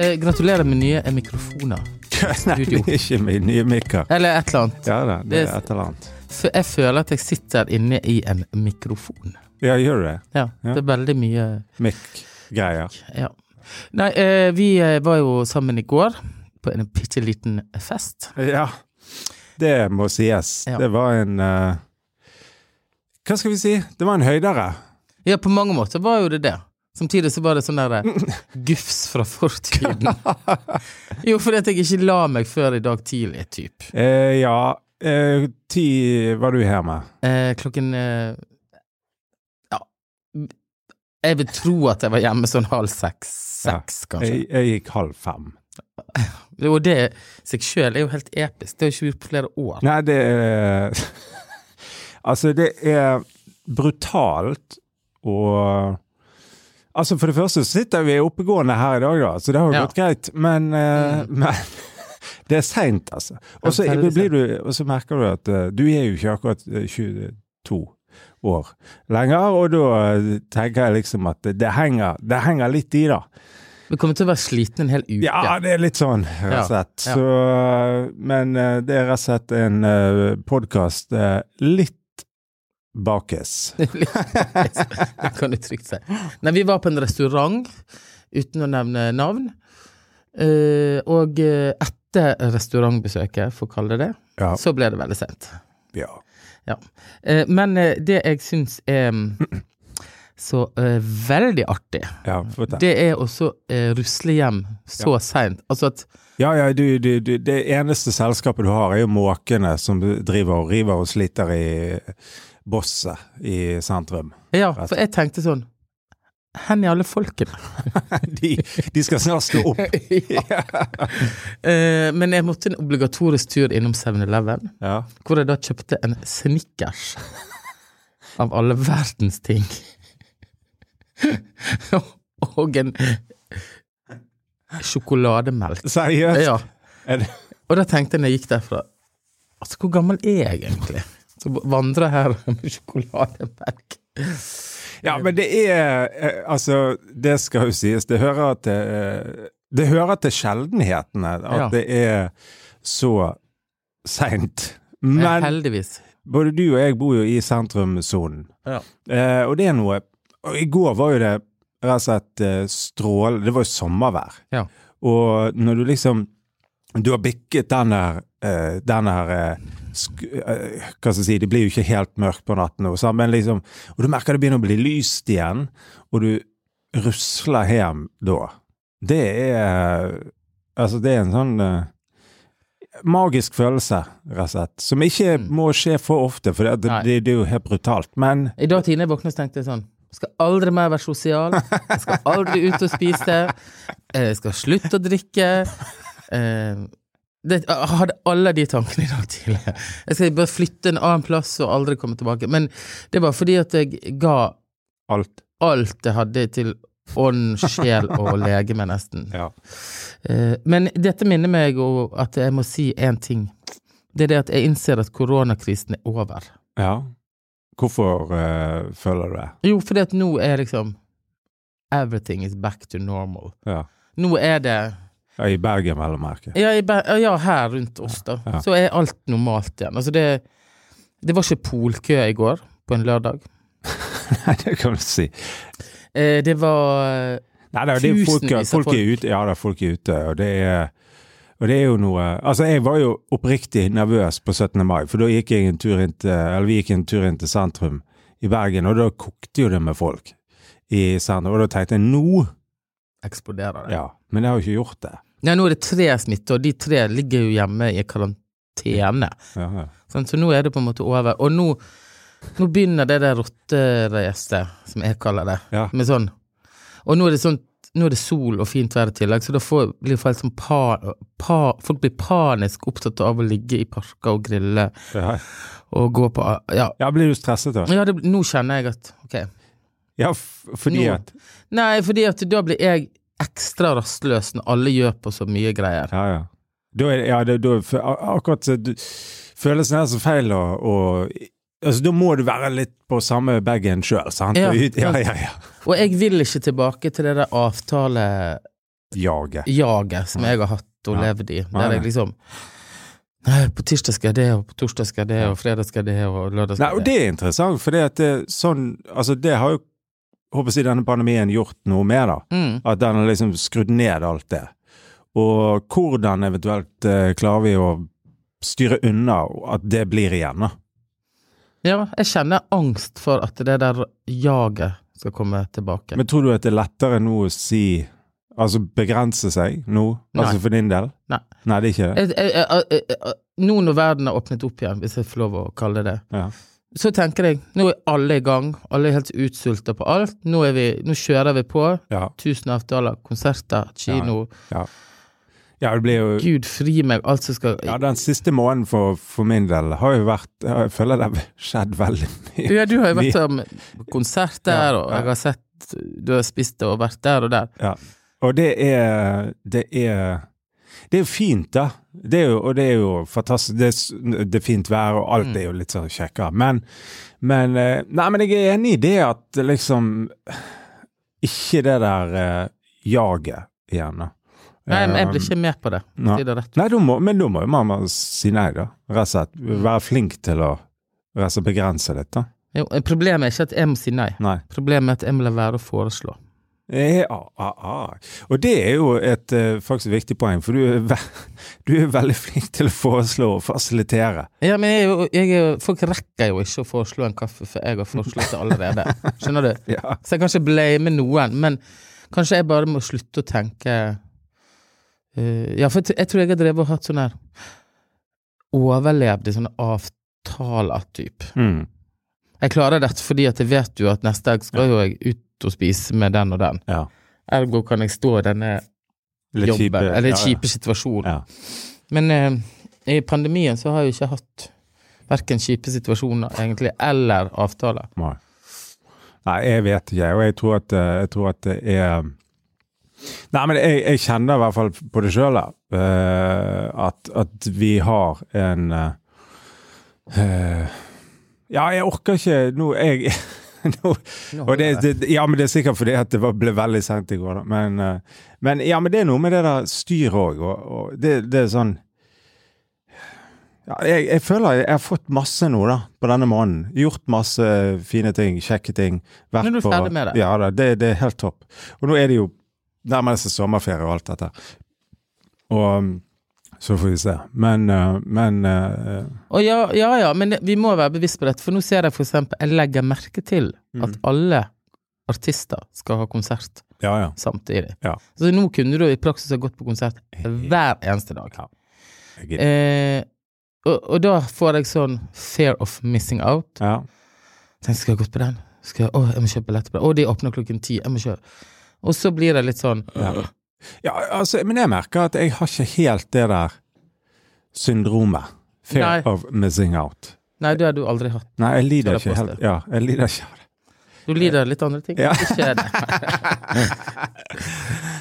Eh, gratulerer med nye eh, mikrofoner. Nei, det er ikke min nye mikker. Eller et eller annet. Ja da, det er et eller annet. Jeg føler at jeg sitter inne i en mikrofon. Ja, gjør du det? Ja, Ja. det er veldig mye Mikk-greier. Ja. Nei, eh, vi eh, var jo sammen i går på en bitte liten fest. Ja, det må sies. Ja. Det var en uh, Hva skal vi si? Det var en høydere. Ja, på mange måter var jo det det. Samtidig så var det sånn der eh, gufs fra fortiden. Jo, fordi at jeg ikke la meg før i dag tidlig, typ. Eh, ja, eh, ti var du hjemme. Eh, klokken eh, Ja. Jeg vil tro at jeg var hjemme sånn halv seks, seks, kanskje. Jeg, jeg gikk halv fem. Og det seg sjøl er jo helt episk. Det har jeg ikke gjort på flere år. Nei, det er Altså, det er brutalt og Altså, for det første så sitter vi oppegående her i dag, da, så det har jo Ja. gått greit. Men, eh, men det er seint, altså. Og så merker du at uh, du er jo ikke akkurat eh, 22 år lenger, og da eh, tenker jeg liksom at det, henger, det henger litt i, da. Vi kommer til å være sliten en hel uke. Ja, det er litt sånn, rett og slett. Ja, ja. Så, men eh, det er rett og slett en uh, podkast litt bakes. det kan du trygt si. Nei, vi var på en restaurant, uten å nevne navn. Uh, og etter restaurantbesøket, for å kalle det det, Ja. så ble det veldig sent. ja. Eh, men uh, det jeg syns er mm, så veldig artig, ja det er også uh, rusle hjem så seint. Altså at Ja, ja, du, du, du, det eneste selskapet du har, er jo måkene som driver og river og sliter i bosset i sentrum. Ja, for jeg tenkte sånn Hen er alle folkene? De, de skal snart stå opp. ja. Eh, men jeg måtte en obligatorisk tur innom 7-Eleven, Ja. hvor jeg da kjøpte en Snickers. Av alle verdens ting. Og en sjokolademelk. Seriøst? Ja. Og da tenkte jeg når jeg gikk derfra Altså, hvor gammel er jeg egentlig? Så vandrer jeg her med sjokolademelk. ja, men det er eh, Altså, det skal jo sies. Det hører til eh, Det hører til sjeldenhetene at Ja. det er så seint. Men, Men Heldigvis. både du og jeg bor jo i sentrumssonen. Ja. Eh, og det er noe Og i går var jo det rett og slett strålende. Det var jo sommervær. Ja. Og når du liksom Du har bikket den her, eh, Den her eh, eh, Hva skal jeg si Det blir jo ikke helt mørkt på natten, og sånn, men liksom Og du merker det begynner å bli lyst igjen, og du rusler hjem da. Det er Altså, det er en sånn magisk følelse, rett og slett. Som ikke Mm. må skje for ofte, for det, det, det er jo helt brutalt. Men I dag tidlig jeg våknet, tenkte jeg sånn Jeg skal aldri mer være sosial. Jeg skal aldri ut og spise. Jeg skal slutte å drikke. Eh, Det, jeg hadde alle de tankene i dag tidlig. Jeg skal bare flytte en annen plass og aldri komme tilbake. Men det var fordi at jeg ga alt alt jeg hadde til ånd, sjel og legeme, nesten. Ja. Eh, Men dette minner meg om at jeg må si én ting. Det er det at jeg innser at koronakrisen er over. ja. Hvorfor uh, føler du det? Jo, fordi at nå er liksom Everything is back to normal. Ja. Nå er det ja I Bergen, vel å merke. Ja, ja her rundt oss, da. Ja. Så er alt normalt igjen. Altså, det Det var ikke polkø i går, på en lørdag. Nei, det kan du si. Eh, det var Nei, det er, det er folk, Tusenvis av folk er ute. Ja da, folk er ute, og det er og det er jo noe Altså, jeg var jo oppriktig nervøs på 17. mai, for da gikk jeg en tur inn til Eller vi gikk en tur inn til sentrum i Bergen, og da kokte jo det med folk i sentrum. Og da tenkte jeg nå eksploderer det. Ja. Men jeg har jo ikke gjort det. Ja, nå er det tre smitte, og de tre ligger jo hjemme i karantene. Ja, ja. Sånn, så nå er det på en måte over. Og nå, nå begynner det der rotteracet, som jeg kaller det, Ja. med sånn Og nå er det sånn nå er det sol og fint vær i tillegg, så da får, blir folk sånn pa, pa, Folk blir panisk opptatt av å ligge i parker og grille Ja, og gå på Ja, ja blir du stresset da? ja det, nå kjenner jeg at Ok. Ja, fordi Nå. at Nei, fordi at da blir jeg ekstra rastløs når alle gjør på så mye greier. Ja, ja. Da er ja, det, da, akkurat du, Følelsen er så feil å, å Altså, da må du være litt på samme bagen sjøl, sant? Ja, Og ja, ja, ja. Og jeg vil ikke tilbake til det der avtale jaget. jaget som jeg har hatt og levd i. Der jeg liksom Nei, på tirsdag skal jeg det, og på torsdag skal jeg det, og fredag skal jeg det, og lørdag Nei, skal og jeg det. det er interessant, for det, sånn, altså det har jo håper jeg, si, denne pandemien gjort noe med, da. Mm. At den har liksom skrudd ned alt det. Og hvordan eventuelt eh, klarer vi å styre unna at det blir igjen, da. Ja, jeg kjenner angst for at det der jaget skal komme tilbake. Men tror du at det er lettere nå å si Altså begrense seg nå? Nei. Altså for din del? Nei. Nei, det er ikke det? Nå når verden har åpnet opp igjen, hvis jeg får lov å kalle det det, Ja. Så tenker jeg nå er alle i gang, alle er helt utsulta på alt. Nå, vi, nå kjører vi på. Ja. Tusen avtaler, konserter, kino. ja, det blir jo Gud fri meg, alt som skal Ja, den siste måneden for, for min del har jo vært Jeg føler det har skjedd veldig mye. Ja, du har jo vært på konsert der, Ja, og jeg har sett du har spist og vært der og der. Ja. Og det er Det er det er jo fint, da. Det jo, og det er jo fantastisk. Det er, det er fint vær, og alt er jo litt sånn kjekkere. Men, men eh, Nei, men jeg er enig i det at liksom Ikke det der uh, jaget igjen, da. Nei, men jeg blir Um, ikke med på det. nei. Nei, du må, men da må jo mamma si nei, da. Rett og slett. Være flink til å begrense litt, da. Jo, problemet er ikke at jeg må si nei. Nei. Problemet er at jeg må la være å foreslå. Ja, ja, ja. Og det er jo et eh, faktisk viktig poeng, for du er, ve du er veldig flink til å foreslå og fasilitere. Ja, men jeg, jeg, folk rekker jo ikke å foreslå en kaffe for jeg har foreslått det allerede. Skjønner du? Ja. Så jeg kan ikke blame noen, men kanskje jeg bare må slutte å tenke uh, Ja, for jeg, tror jeg har drevet og hatt sånn her Overlevd i sånne avtaler, typ. Mm. Jeg klarer dette fordi at jeg vet jo at neste dag skal jo jeg ut og spise med den og den. ja. Ergo kan jeg stå i denne Litt jobben, kjipe- eller ja, kjipe situasjonen. Ja. Men eh, i pandemien så har jeg jo ikke hatt verken kjipe situasjoner, egentlig, eller avtaler. Nei. Nei, jeg vet ikke, og jeg tror at, eh, jeg tror at det er Nei, men jeg, jeg kjenner i hvert fall på det sjøl, at, at vi har en uh, eh, Ja, jeg orker ikke nå jeg, nå, Og det, det, ja, men det er sikkert fordi at det ble veldig sent i går, da. Men, eh, men, ja, men det er noe med det der styret òg, og, og det, det er sånn ja, jeg, jeg føler jeg har fått masse nå, da, på denne måneden. Gjort masse fine ting, kjekke ting. Vært er du ferdig med det. Ja da, det, det er helt topp. Og nå er det jo nærmest seg sommerferie og alt dette. Og um, så får vi se. Men, eh, men eh, Og ja, ja, ja, men vi må være bevisst på dette, for nå ser jeg for eksempel Jeg legger merke til Mm. at alle artister skal ha konsert Ja, ja. samtidig. Ja. Så nå kunne du i praksis ha gått på konsert hver eneste dag. Eh, og, og da får jeg sånn fear of missing out. ja. Tenk, skal jeg gått på den? Skal jeg, å, jeg må kjøpe billett på den. Å, de åpner klokken ti. Jeg må kjøpe. Og så blir det litt sånn Ja. Ja, altså, men jeg merker at jeg har ikke helt det der syndromet. Fear Nei. of missing out. Nei, det har du aldri hatt. Nei, jeg lider ikke helt Ja, jeg lider ikke av det. Du lider av litt andre ting. Ja. Ikke det.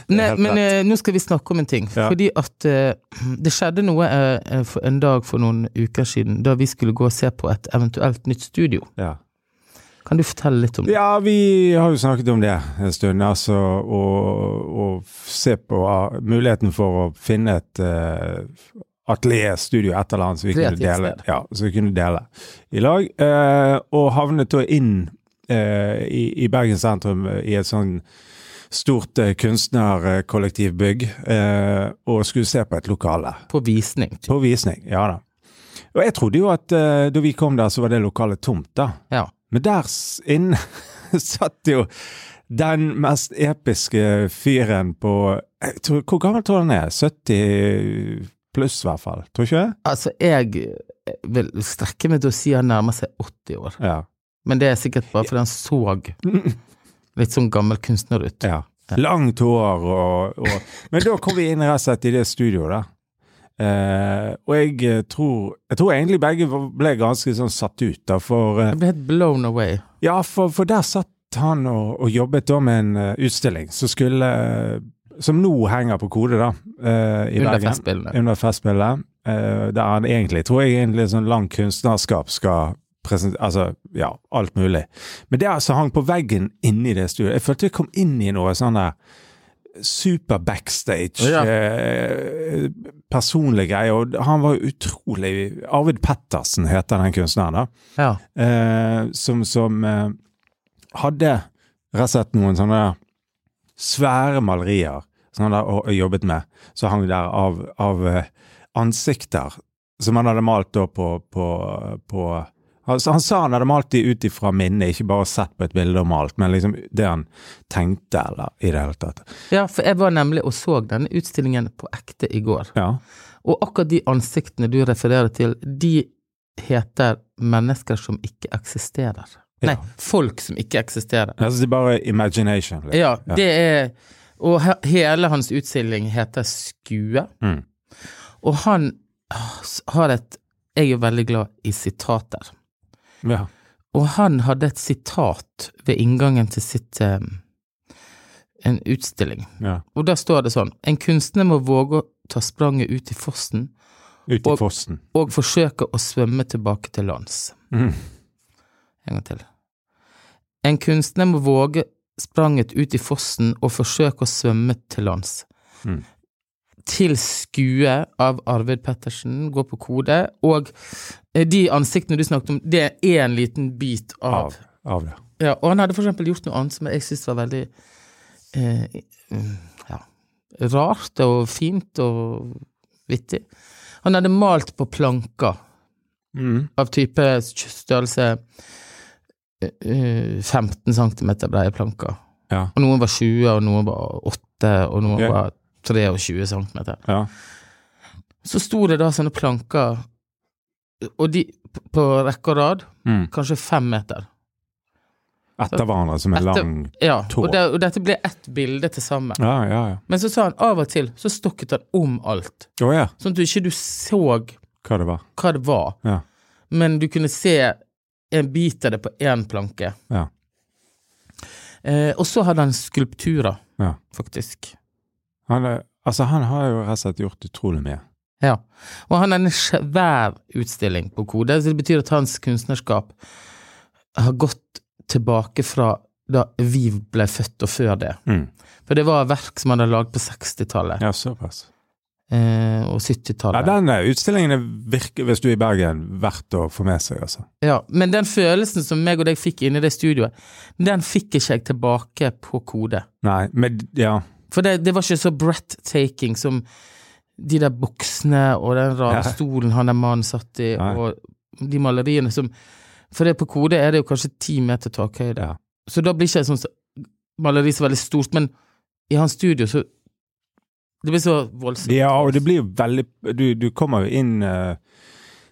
Nei, men eh, nå skal vi snakke om en ting. Ja. Fordi at eh, det skjedde noe eh, for en dag for noen uker siden da vi skulle gå og se på et eventuelt nytt studio. Ja. Kan du fortelle litt om det? Ja, vi har jo snakket om det en stund. Altså å, se på uh, muligheten for å finne et uh, atelierstudio, et eller annet, som vi kunne dele, ja, så vi kunne dele i lag. Uh, og havnet da inn uh, i, i Bergen sentrum eh, i et sånn stort kunstnerkollektivbygg, eh, og skulle se på et lokale. På visning. På visning, ja da. Og jeg trodde jo at eh, da vi kom der, så var det lokalet tomt, da. Ja. Men der inne satt jo den mest episke fyren på tror, Hvor gammel tror du han er? 70 pluss, i hvert fall. Tror du ikke det? Altså, jeg eh, vil strekke meg til å si han nærmer seg 80 år. Ja. Men det er sikkert bare fordi han så litt sånn gammel kunstner ut. ja. Langt hår og, og Men da kom vi inn rett og slett i det studioet, da. Eh, og jeg eh, tror Jeg tror egentlig begge ble ganske sånn satt ut, da, for uh, ble helt blown away. Ja, for, for der satt han og, og jobbet da med en uh, utstilling som skulle Som nå henger på kode, da. i Under festspillene. Under festspillet. der han egentlig, tror jeg egentlig sånn lang kunstnerskap skal presentere Altså, ja, alt mulig. Men det altså hang på veggen inni det studioet. Jeg følte jeg kom inn i noe sånn der super backstage, Ja. eh, personlig greie. Og han var utrolig Arvid Pettersen heter den kunstneren, da. Ja. Eh, som som eh, hadde rett og slett noen sånne svære malerier som han hadde jobbet med, som hang der av, av eh, ansikter som han hadde malt da på, på, på altså, Han sa han hadde malt de ut ifra minnet, ikke bare sett på et bilde og malt, men liksom det han tenkte, eller i det hele tatt. ja, for jeg var nemlig og så denne utstillingen på ekte i går. Ja. Og akkurat de ansiktene du refererer til, de heter mennesker som ikke eksisterer. Ja. Nei, folk som ikke eksisterer. Altså, det er bare imagination. liksom. Ja, det er Og he hele hans utstilling heter Skue. Mm. Og han ah, har et Jeg er veldig glad i sitater. Ja. Og han hadde et sitat ved inngangen til sitt um, en utstilling. ja. Og der står det sånn En kunstner må våge å ta spranget ut i fossen Ut i Og- fossen. og forsøke å svømme tilbake til lands. Mm. En gang til. En kunstner må våge spranget ut i fossen og forsøke å svømme til lands. Mm. Til skue av Arvid Pettersen, går på kode, og eh, de ansiktene du snakket om, det er en liten bit av, Av, av det. Ja, og han hadde for eksempel gjort noe annet som jeg syntes var veldig eh, ja, rart og fint og vittig. Han hadde malt på planker Mm. av type størrelse eh, eh, 15 cm breie planker. Ja. Og noen var 20, og noen var 8, og noen Ja. var 23 cm. ja. Så sto det da sånne planker, og de på rekke og rad, Mm. kanskje fem meter. Etter hverandre som en lang Ja, Tå. og, det, og dette ble ett bilde til sammen. Ja, ja, ja. Men så sa han av og til så stokket han om alt, oh, ja. sånn at du ikke du så Hva det var. hva det var, Ja. men du kunne se en bit av det på én planke. Ja. Eh, og så hadde han skulpturer, ja. faktisk. Han, er, altså, han har jo rett og slett gjort utrolig mye. Ja. Og han har en svær utstilling på Kode, så det betyr at hans kunstnerskap har gått tilbake fra da vi ble født og før det. Mm. For det var verk som han hadde laget på 60-tallet Ja, såpass. eh, og 70-tallet. den eh, utstillingen virker, hvis du er i Bergen, verdt å få med seg, altså. Ja, men den følelsen som meg og deg fikk inne i det studioet, den fikk ikke jeg tilbake på Kode. Nei, men ja. For det, det var ikke så breathtaking som de der buksene og den rare Ja. stolen han der mannen satt i, ja. og de maleriene som For det på Kode er det jo kanskje ti meter takhøyde. Ja. Så da blir ikke et sånt maleri så veldig stort, men i hans studio så Det blir så voldsomt. ja, og det blir jo veldig Du, du kommer jo inn uh,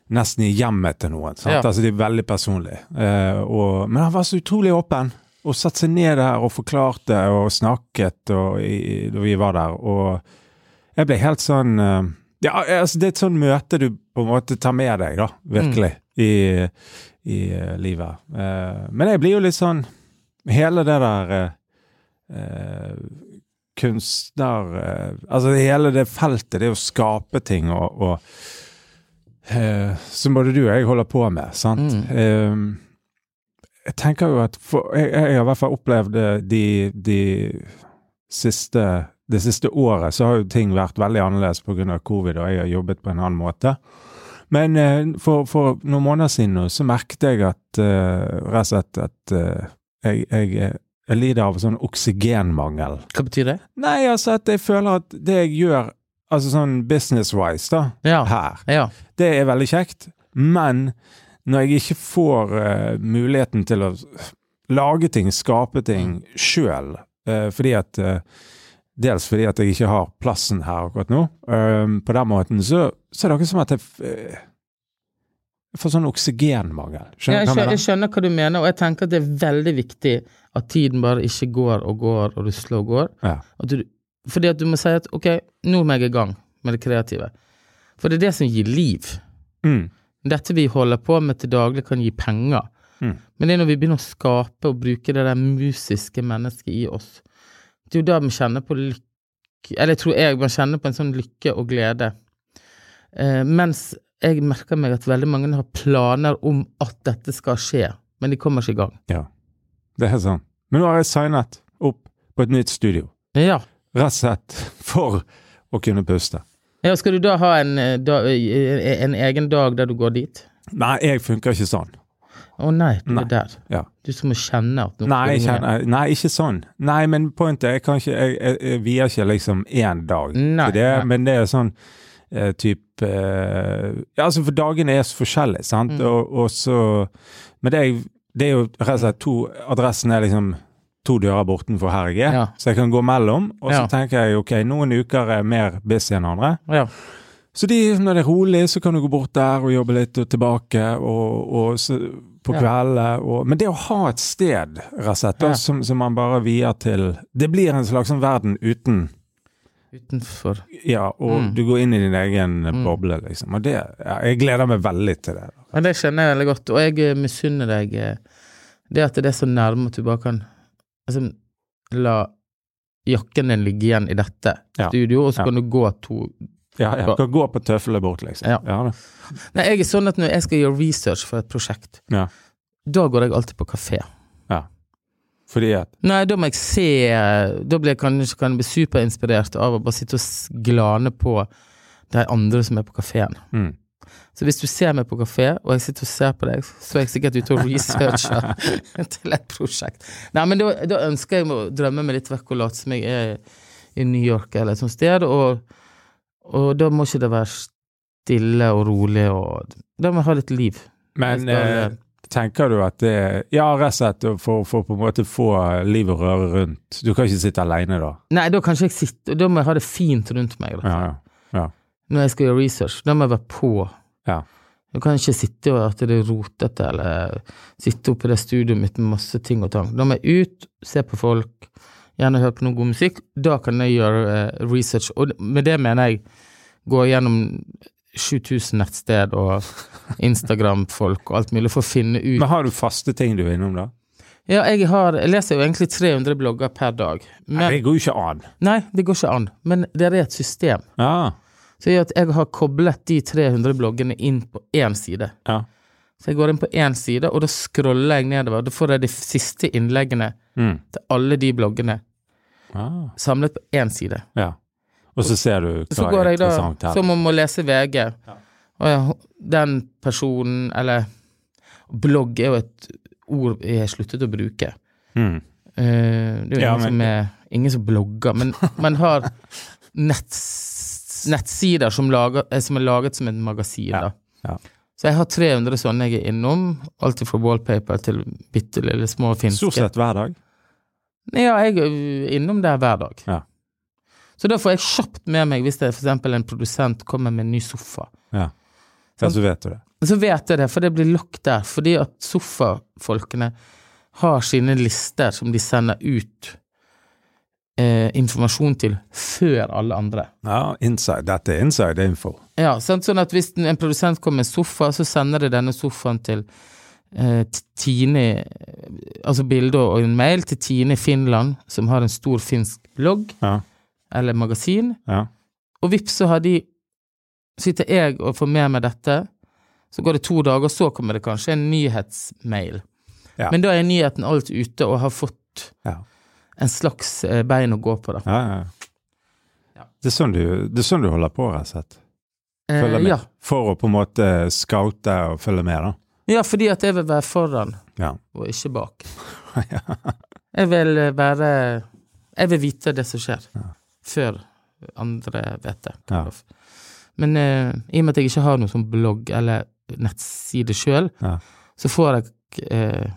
nesten i hjemmet til noen. Sant? Altså, det er veldig personlig. Uh, og, men han var så utrolig åpen. Og satte seg ned der og forklarte og snakket og, i, da vi var der. Og jeg ble helt sånn eh, Ja, altså, det er et sånn møte du på en måte tar med deg, da. Virkelig. I, i eh, livet. Eh, men jeg blir jo litt sånn Hele det der eh, eh, kunstner Altså hele det feltet, det å skape ting og, og eh, Som både du og jeg holder på med, sant. Eh, jeg tenker jo at for, jeg, jeg har i hvert fall opplevd det de, de siste det siste året så har jo ting vært veldig annerledes pga. covid, og jeg har jobbet på en annen måte. Men eh, for, for noen måneder siden nå, så merket jeg at eh, rett og slett at eh, jeg, jeg, jeg lider av sånn oksygenmangel. Hva betyr det? Nei, altså at jeg føler at det jeg gjør, altså sånn business-wise da, Ja. her, Ja. det er veldig kjekt, men når jeg ikke får uh, muligheten til å lage ting, skape ting sjøl, fordi at uh, Dels fordi at jeg ikke har plassen her akkurat nå. eh, på den måten så, så er det akkurat som at jeg, eh, får sånn oksygenmangel. Ja, Skjønner jeg, du hva skjønner, jeg jeg skjønner hva du mener, og jeg tenker at det er veldig viktig at tiden bare ikke går og går og rusler og går. Ja. At du, fordi at du må si at ok, nå må jeg i gang med det kreative. For det er det som gir liv. Ja. Mm. Dette vi holder på med til daglig kan gi penger. Mm. Men det er når vi begynner å skape og bruke det der musiske mennesket i oss. Det er jo da man kjenner på lykke Eller jeg tror jeg man kjenner på en sånn lykke og glede. Eh, mens jeg merker meg at veldig mange har planer om at dette skal skje, men de kommer ikke i gang. Ja, det er sånn. Men nå har jeg signet opp på et nytt studio. Ja. rett og slett for å kunne puste. Ja, skal du da ha en, eh, da, eh, en egen dag der du går dit? Nei, jeg funker ikke sånn. Å nei, du Nei. er der. Ja. Du som må kjenne at noe Nei, kjenner, nei, ikke sånn. Nei, men pointet er kanskje Jeg, jeg, jeg vier ikke liksom én dag Nei, til det, nei. men det er sånn eh, type eh, Ja, altså, for dagene er så forskjellige, sant, Mm. og, og så Men det er, det er jo rett og slett to Adressen er liksom to dører bortenfor her jeg er, Ja. så jeg kan gå mellom, og så tenker jeg ok, noen uker er mer busy enn andre. Ja. Så de, når det er rolig, så kan du gå bort der og jobbe litt og tilbake, og, og så, på kveldene. Ja. men det å ha et sted, slett, Ja. som, som man bare vier til Det blir en slags sånn verden uten Utenfor. Ja, og Mm. du går inn i din egen Mm. boble, liksom. Og det ja, Jeg gleder meg veldig til det. Men det kjenner jeg veldig godt, og jeg misunner deg eh, det at det er så nærme at du bare kan altså, la jakken din ligge igjen i dette Ja. studio, og så kan du gå to Ja, jeg kan gå på tøflene bort, liksom. Ja. Ja, Nei, jeg er sånn at når jeg skal gjøre research for et prosjekt, Ja. da går jeg alltid på kafé. Ja. Fordi at Nei, da må jeg se Da blir jeg kanskje kan jeg bli superinspirert av å bare sitte og glane på de andre som er på kafeen. mm. Så hvis du ser meg på kafé, og jeg sitter og ser på deg, så er jeg sikkert ute og researcher til et prosjekt. Nei, men da, da ønsker jeg å drømme meg litt vekk og late som jeg er i New York eller et sånt sted, og, og da må ikke det være stille og rolig, og da må jeg ha litt liv. Men skal- eh, tenker du at det Ja, rett og slett for, for på en måte få liv og røre rundt. Du kan ikke sitte alene da? Nei, da kan ikke jeg sitte, da må jeg ha det fint rundt meg. Da. Ja, ja. Når jeg skal gjøre research, da må jeg være på. Ja. Du kan ikke sitte og at det er rotete, eller sitte oppe i det studioet mitt med masse ting og tang. Da må jeg ut, se på folk, gjerne høre på noe god musikk. Da kan jeg gjøre eh, research, og med det mener jeg gå gjennom 7000 nettsted og Instagram-folk og alt mulig for å finne ut Men har du faste ting du er innom, da? Ja, jeg, har, jeg leser jo egentlig 300 blogger per dag. Nei, det går jo ikke an. nei, det går ikke an. Men det er et system. Ja. Så gjør jeg, jeg har koblet de 300 bloggene inn på én side. Ja. Så jeg går inn på én side, og da scroller jeg nedover. Da får jeg de siste innleggene Mm. til alle de bloggene Ah. samlet på én side. ja. Og så ser du hva Så går er jeg da, interessant her. som om å lese VG. Og ja, den personen, eller Blogg er jo et ord jeg har sluttet å bruke. Mm. Uh, det er jo Ja, ingen, men- som er, ingen som blogger, men man har netts, nettsider som, lager, eh, som er laget som et magasin. Ja, ja. Så jeg har 300 sånne jeg er innom, alt fra wallpaper til bitte lille små finske. Stort sett hver dag. Ja, jeg er innom der hver dag. Ja. Så da får jeg kjapt med meg hvis det er eksempel en produsent kommer med en ny sofa. Ja. ja, så vet du det. Så vet jeg det, for det blir lagt der. Fordi at sofafolkene har sine lister som de sender ut eh, informasjon til før alle andre. Ja, inside. Dette er inside info. Ja, sant? Sånn at hvis en produsent kommer med en sofa, så sender de denne sofaen til eh, Tine Altså bilde og en mail til Tine Finland, som har en stor finsk blogg Ja. eller magasin. Ja. Og vips, så har de Sitter jeg og får med meg dette, så går det to dager, så kommer det kanskje en nyhetsmail. Ja. Men da er nyheten alt ute og har fått Ja. En slags eh, bein å gå på, da. Ja, ja. Ja. Det, er sånn du, det er sånn du holder på, rett og slett. Følge Eh, med. ja. For å på en måte scoute og følge med, da. ja, fordi at jeg vil være foran Ja. og ikke bak. Jeg vil eh, være Jeg vil vite det som skjer, før andre vet det. Ja. Men eh, i og med at jeg ikke har noen sånn blogg eller nettside sjøl, Ja. så får jeg eh,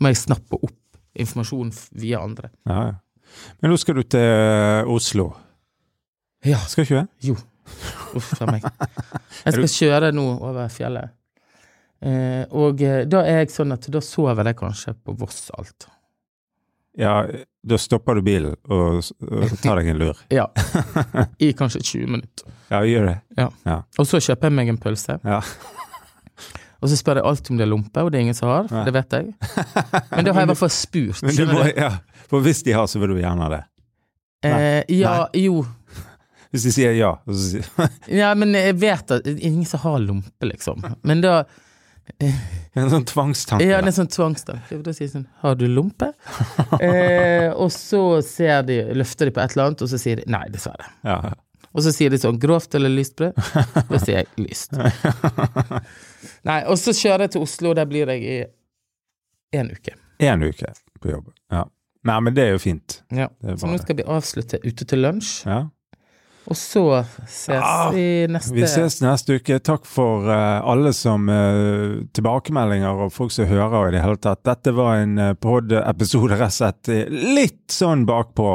Må jeg snappe opp informasjon via andre. Ja, ja. Men nå skal du til eh, Oslo. Ja. Skal ikke du? Uff a meg. Jeg skal kjøre nå over fjellet. Eh, og eh, da er jeg sånn at da sover jeg kanskje på Voss alt. Ja, da stopper du bilen og, og tar deg en lur. Ja. I kanskje 20 minutter. Ja, gjør det. Og så kjøper jeg meg en pølse. Ja. Og så spør jeg alltid om det er lompe, og det er ingen som har, for Nei. det vet jeg. Men da har jeg i hvert fall spurt. Men du må, ja, for hvis de har, så vil du gjerne ha det. Eh, ja, jo. Hvis de sier ja, så sier Ja, men jeg vet at ingen som har lompe, liksom. Men da En sånn tvangstanke. Ja, det er sånn tvangstanke. Da sier de sånn Har du lompe? eh, og så ser de, løfter de på et eller annet, og så sier de nei, dessverre. Ja. Og så sier de sånn grovt eller lyst brød? Da sier jeg lyst. Nei, og så kjører jeg til Oslo, og der blir jeg i en uke. Én uke på jobb. Ja. Nei, men det er jo fint. Ja. Så nå skal vi avslutte ute til lunsj, Ja. og så ses Ah, vi neste Vi ses neste uke. Takk for uh, alle som uh, tilbakemeldinger og folk som hører i det hele tatt. Dette var en uh, pod-episode rett og slett litt sånn bakpå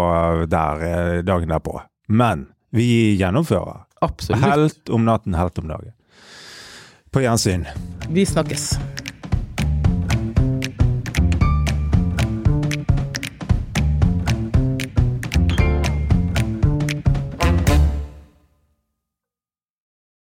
der dagen derpå. Men vi gjennomfører. Absolutt. Helt om natten, helt om dagen. På gjensyn. Vi snakkes.